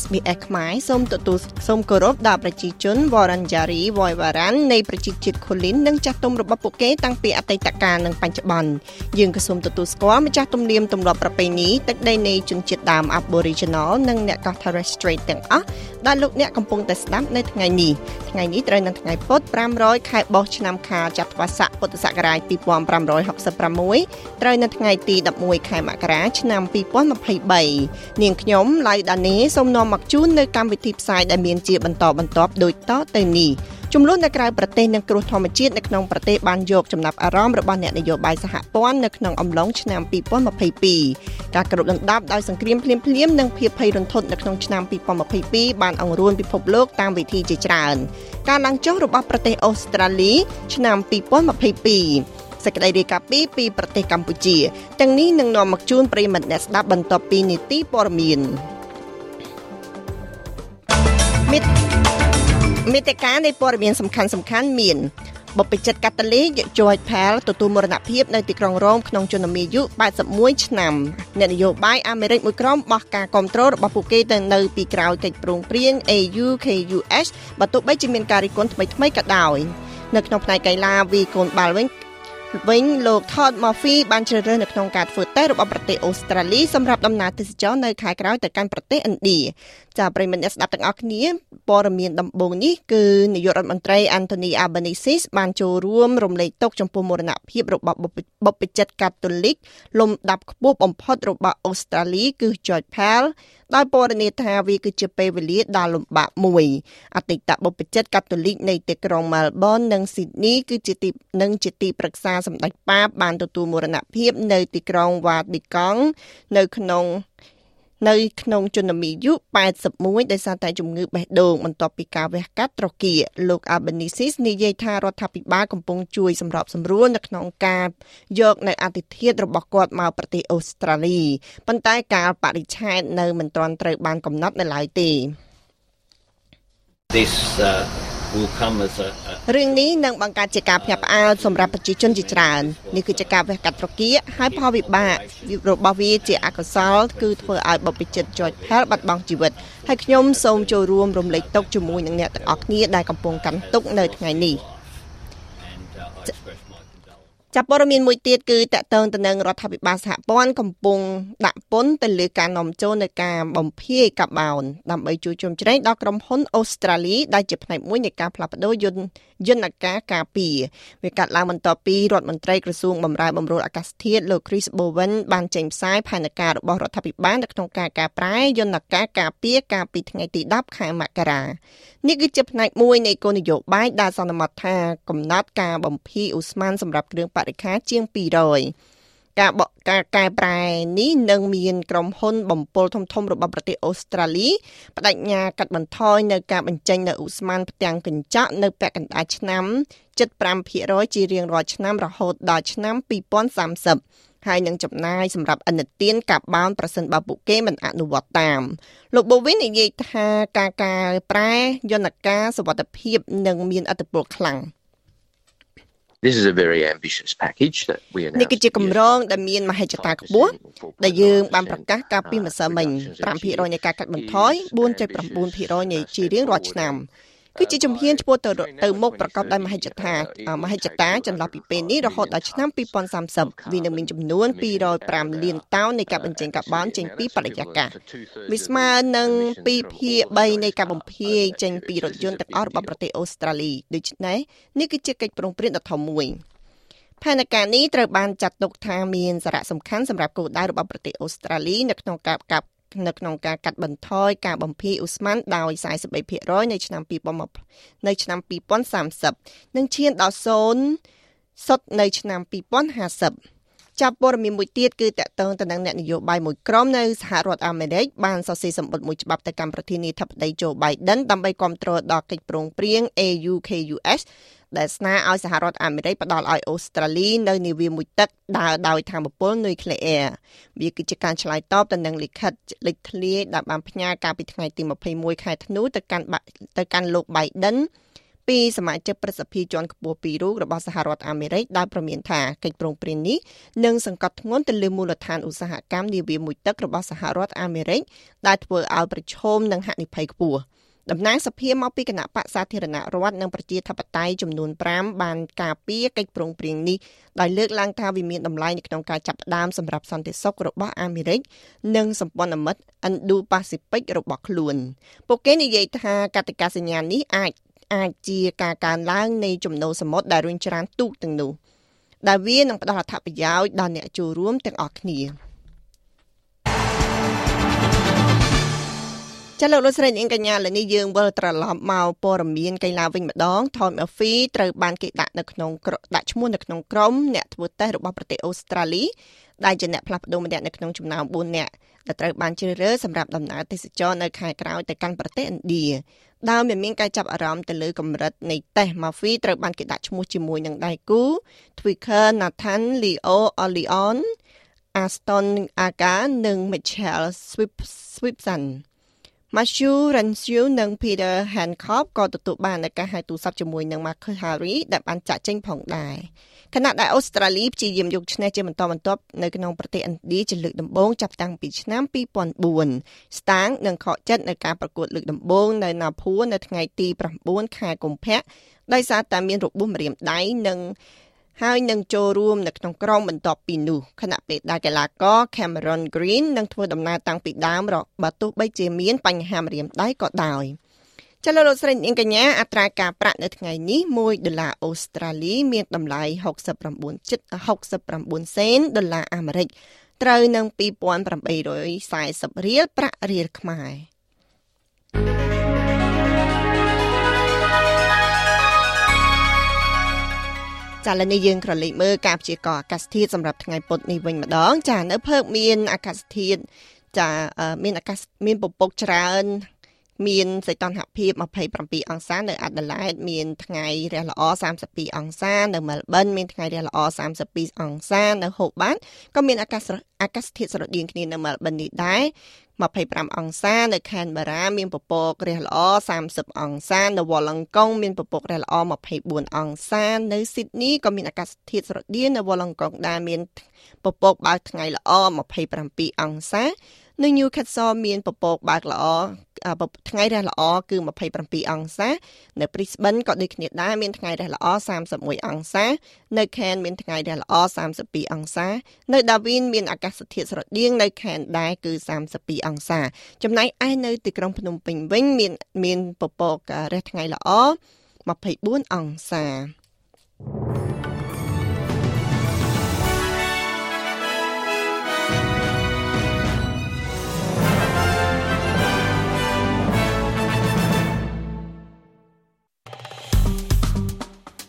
SBS ខ្មែរសូមទទួលសូមគោរពដល់ប្រជាជនវរញ្ចារីវយវរ៉ាន់នៃប្រជាជាតិខូលីននិងចាស់ទុំរបស់ពួកគេតាំងពីអតីតកាលនិងបច្ចុប្បន្នយើងក៏សូមទទួលស្គាល់ម្ចាស់ទំនៀមទម្លាប់ប្រពៃណីទឹកដីនៃជនជាតិដើម Aboriginal និងអ្នកកោះ Torres Strait ទាំងអស់ដែលលោកអ្នកកំពុងតែស្ដាប់នៅថ្ងៃនេះថ្ងៃនេះត្រូវនៅថ្ងៃពុធ500ខែបោះឆ្នាំខាលចត្វាស័កពុទ្ធសករាជ2566ត្រូវនៅថ្ងៃទី11ខែមករាឆ្នាំ2023នាងខ្ញុំឡៅដានីសូមនាំមកជូននៅកម្មវិធីផ្សាយដែលមានជាបន្តបន្ទាប់ដូចតទៅនេះចំនួននៅក្រៅប្រទេសនិងគ្រោះធម្មជាតិនៅក្នុងប្រទេសបានយកចំណាប់អារម្មណ៍របស់អ្នកនយោបាយសហព័ន្ធនៅក្នុងអំឡុងឆ្នាំ2022ការគ្របដណ្ដប់ដោយសង្គ្រាមភ្លាមភ្លាមនិងភាពភ័យរន្ធត់នៅក្នុងឆ្នាំ2022បានអង្រួនពិភពលោកតាមវិធីជាច្រើនការឡើងចុះរបស់ប្រទេសអូស្ត្រាលីឆ្នាំ2022សេចក្តីរាយការណ៍ពីពីប្រទេសកម្ពុជាទាំងនេះនឹងនាំមកជូនប្រិយមិត្តអ្នកស្ដាប់បន្ទាប់ពីនីតិព័ត៌មាន មិត្តមេតិកានៃព័ត៌មានសំខាន់សំខាន់មានបព្វជិតកាតូលិក George Pell ទទួលមរណភាពនៅទីក្រុងរ៉ូមក្នុងជំនមាយុ81ឆ្នាំអ្នកនយោបាយអាមេរិកមួយក្រុមបោះការគ្រប់គ្រងរបស់ពួកគេទៅនៅពីក្រោយកិច្ចព្រមព្រៀង AUKUS បើទោះបីជាមានការរិះគន់ថ្មីៗក៏ដោយនៅក្នុងផ្នែកកីឡាវីកូនបាល់វិញ វិញលោក Todd Murphy បានជ្រើសរើសនៅក្នុងការធ្វើតេស្តរបស់ប្រទេសអូស្ត្រាលីសម្រាប់ដំណើរទេសចរនៅខែក្រោយទៅកាន់ប្រទេសឥណ្ឌាចាប្រិមត្តអ្នកស្ដាប់ទាំងអស់គ្នាព័ត៌មានដំបូងនេះគឺនាយករដ្ឋមន្ត្រី Anthony Albanese បានចូលរួមរំលែកទុកចំពោះមរណភាពរបស់បុព្វជិតកាតូលិកលំដាប់ខ្ពស់បំផុតរបស់អូស្ត្រាលីគឺ George Pell ដោយពណ៌នាថាវាគឺជាពេលវេលាដ៏លំបាកមួយអតីតបុព្វជិតកាតូលិកនៃទីក្រុង Melbourne និង Sydney គឺជាទីនិងជាទីប្រឹក្សាសម្ដេចប៉ាបបានទទួលមរណភាពនៅទីក្រុង Vatican នៅក្នុង នៅក្នុងជនមីយុ81ដោយសារតែជំងឺបេះដូងបន្ទាប់ពីការវះកាត់ត្រគាកលោក Albanese និយាយថារដ្ឋាភិបាលកំពុងជួយសម្របសម្រួលនៅក្នុងការយកនៅអតិថិធរបស់គាត់មកប្រទេសអូស្ត្រាលីប៉ុន្តែការបរិច្ឆេទនៅមិនទាន់ត្រូវបានកំណត់នៅឡើយទេ This uh, will come as a, a រឿងនេះនឹងបង្កើតជាការភ្ញាក់ផ្អើលសម្រាប់ប្រជាជនជាច្រើននេះគឺជាការវះកាត់ត្រគាកហើយផលវិបាករបស់វាជាអកុសលគឺធ្វើឲ្យបព្វជិត George Pell បាត់បង់ជីវិតហើយខ្ញុំសូមចូលរួមរំលែកទុក្ខជាមួយនឹងអ្នកទាំងអស់គ្នាដែលកំពុងកាន់ទុក្ខនៅថ្ងៃនេះ ចាប់ព័ត៌មានមួយទៀតគឺតកតងទៅនឹងរដ្ឋាភិបាលសហព័ន្ធកំពុងដាក់ពន្ធទៅលើការនាំចូលនៃការបំភាយកាបូនដើម្បីជួយជំរុញដល់ក្រុមហ៊ុនអូស្ត្រាលីដែលជាផ្នែកមួយនៃការផ្លាស់ប្តូរយន្តយន្តការការពារវាកាត់ឡើងបន្ទាប់ពីរដ្ឋមន្ត្រីក្រសួងបម្រែបម្រួលអាកាសធាតុលោក Chris Bowen បានចេញផ្សាយផែនការរបស់រដ្ឋាភិបាលនៅក្នុងការកែប្រែយន្តការការពារកាលពីថ្ងៃទី10ខែមករានេះគឺជាផ្នែកមួយនៃគោលនយោបាយដែលសន្មតថាកំណត់ការបំភាយឧស្ម័នសម្រាប់គ្រឿងបរិក្ខារជាង200ការបកការកែប្រែនេះនឹងមានក្រុមហ៊ុនបំពុលធំៗរបស់ប្រទេសអូស្ត្រាលីបដិញ្ញាកាត់បន្ថយនៅការបញ្ចេញនៅឧស្ម័នផ្ទាំងកញ្ចក់នៅពាក់កណ្ដាលឆ្នាំ75%ជារៀងរាល់ឆ្នាំរហូតដល់ឆ្នាំ2030ហើយនឹងចំណាយសម្រាប់អនុទានកាបោនប្រសិនបើពួកគេមិនអនុវត្តតាមលោកបូវិននិយាយថាការកែប្រែយន្តការសវត្ថភាពនឹងមានអត្ថប្រយោជន៍ខ្លាំង This is a very ambitious package that we នេះ announced. គឺជាគម្រោងដែលមានមហិច្ឆតាខ្ពស់ដែលយើងបានប្រកាសកាលពីម្សិលមិញ5%នៃការកាត់បន្ថយ4.9%នៃជារៀងរាល់ឆ្នាំ គឺជាជំហានឆ្ពោះទៅទៅមុខប្រកបដោយមហិច្ឆតាមហិច្ឆតាចន្លោះពីពេលនេះរហូតដល់ឆ្នាំ2030វានឹងមានចំនួន205លានតោននៃការបញ្ចេញកាបូនចេញពីបរិយាកាសវាស្មើនឹង2ភាគ3នៃការបំភាយចេញពីរថយន្តទាំងអស់របស់ប្រទេសអូស្ត្រាលីដូច្នេះនេះគឺជាកិច្ចប្រឹងប្រែងដ៏ធំមួយផែនការនេះត្រូវបានចាត់ទុកថាមានសារៈសំខាន់សម្រាប់គោលដៅរបស់ប្រទេសអូស្ត្រាលីនៅក្នុងការកាប់ នៅក្នុងការកាត់បន្ថយការបំភាយឧស្ម័នដោយ43%នៅឆ្នាំ2020នៅឆ្នាំ2030និងឈានដល់0សុទ្ធនៅឆ្នាំ2050ចាប់ព័ត៌មានមួយទៀតគឺតកតងទៅនឹងអ្នកនយោបាយមួយក្រុមនៅសហរដ្ឋអាមេរិកបានសរសេរសម្បត្តិមួយច្បាប់ទៅកាន់ប្រធានាធិបតី Joe Biden ដើម្បីគ្រប់គ្រងដល់កិច្ចព្រមព្រៀង AUKUS ដែលស្នើឲ្យសហរដ្ឋអាមេរិកផ្ដល់ឲ្យអូស្ត្រាលីនៅនាវាមួយទឹកដើរដោយធម្មពលនុយក្លេអ៊ែរវាគឺជាការឆ្លើយតបទៅនឹងលិខិតលេខធ្លាយដែលបានផ្ញើកាលពីថ្ងៃទី21ខែធ្នូទៅកាន់ទៅកាន់លោក Biden ពីសមាជិកប្រសិទ្ធិជាន់ខ្ពស់ពីររូបរបស់សហរដ្ឋអាមេរិកដែលប្រមានថាកិច្ចព្រមព្រៀងនេះនឹងសង្កត់ធ្ងន់ទៅលើមូលដ្ឋានឧស្សាហកម្មនាវាមួយទឹករបស់សហរដ្ឋអាមេរិកដែលធ្វើឲ្យប្រឈមនឹងហានិភ័យខ្ពស់ តំណាងសភាមកពីគណៈបកសាធារណរដ្ឋនិងប្រជាធិបតេយ្យចំនួន5បានការពារកិច្ចព្រមព្រៀងនេះដោយលើកឡើងថាវាមានតម្លៃនៅក្នុងការចាប់ផ្ដើមសម្រាប់សន្តិសុខរបស់អាមេរិក និងសម្ព័ន្ធមិត្ត Indo-Pacific របស់ខ្លួន ពួកគេនិយាយថាកតិកាសញ្ញានេះអាចអាចជាការកើនឡើងនៃចំណូលសមុទ្រដែលរុញច្រានទូកទាំងនោះដែលវានឹងផ្ដល់អត្ថប្រយោជន៍ដល់អ្នកចូលរួមទាំងអស់គ្នា ចាលោកលោកស្រីនាងកញ្ញាឥឡូវនេះយើងវិលត្រឡប់មកព័ត៌មានកីឡាវិញម្ដង Tom Murphy ត្រូវបានគេដាក់នៅក្នុងដាក់ឈ្មោះនៅក្នុងក្រុមអ្នកធ្វើតេស្តរបស់ប្រទេសអូស្ត្រាលីដែលជាអ្នកផ្លាស់ប្ដូរម្នាក់នៅក្នុងចំណោម4នាក់ដែលត្រូវបានជ្រើសរើសសម្រាប់ដំណើរទេសចរនៅខែក្រោយទៅកាន់ប្រទេសឥណ្ឌាដោយមិនមានការចាប់អារម្មណ៍ទៅលើកម្រិតនៃតេស្ត Murphy ត្រូវបានគេដាក់ឈ្មោះជាមួយនឹងដៃគូ Twicker Nathan Leo Olion Aston Aga និង Michelle Swipson Matthew Renshaw និង Peter Hancock ក៏ទទួលបាននៅការហៅទូរស័ព្ទជាមួយនឹង Marcus Harry ដែលបានចាក់ចេញផងដែរខណៈដែលអូស្ត្រាលីព្យាយាមយកឈ្នះជាបន្តបន្ទាប់នៅក្នុងប្រទេសឥណ្ឌាជាលើកដំបូងចាប់តាំងពីឆ្នាំ2004ស្តាងនឹងខកចិត្តនៅការប្រកួតលើកដំបូងនៅណាភួរនៅថ្ងៃទី9ខែកុម្ភៈដោយសារតែមានរបួសម្រាមដៃនិង ហើយនឹងចូលរួមនៅក្នុងក្រុមបន្ទាប់ពីនោះខណៈពេលដែលកីឡាករ Cameron Green នឹងធ្វើដំណើរតាំងពីដើមរកបើទោះបីជាមានបញ្ហាម្រាមដៃក៏ដោយចលនាលោកស្រីនាងកញ្ញាអត្រាការប្រាក់នៅថ្ងៃនេះ1ដុល្លារអូស្ត្រាលីមានតម្លៃ69.69សេនដុល្លារអាមេរិកត្រូវនឹង2840រៀលប្រាក់រៀលខ្មែរ ចាឥឡូវនេះយើងក្រឡេកមើលការព្យាករណ៍អាកាសធាតុសម្រាប់ថ្ងៃពុធនេះវិញម្ដង ចានៅភើកមានអាកាសធាតុចាមានអាកាសមានពពកច្រើន មានសីតុណ្ហភាព27អង្សានៅអាដាលេដមានថ្ងៃរះល្អ32អង្សានៅមែលប៊នមានថ្ងៃរះល្អ32អង្សានៅហូបាតក៏មានអាកាសអាកាសធាតុស្រដៀងគ្នានៅមែលប៊ននេះដែរ25អង្សានៅខេនបារ៉ាមានពពករះល្អ30អង្សានៅវ៉ឡង់កុងមានពពករះល្អ24អង្សានៅស៊ីដនីក៏មានអាកាសធាតុស្រដៀងនៅវ៉ឡង់កុងដែរមានពពកបើកថ្ងៃល្អ27អង្សា នៅ Newcastle មានពពកបើកល្អថ្ងៃរះល្អគឺ27អង្សា នៅ Brisbane ក៏ដូចគ្នាដែរមានថ្ងៃរះល្អ31អង្សា នៅ Cairns មានថ្ងៃរះល្អ32អង្សា នៅ Darwin មានអាកាសធាតុស្រដៀងនៅ Cairns ដែរគឺ32អង្សា ចំណែកឯនៅទីក្រុងភ្នំពេញវិញមានមានពពករះថ្ងៃល្អ24អង្សា thank you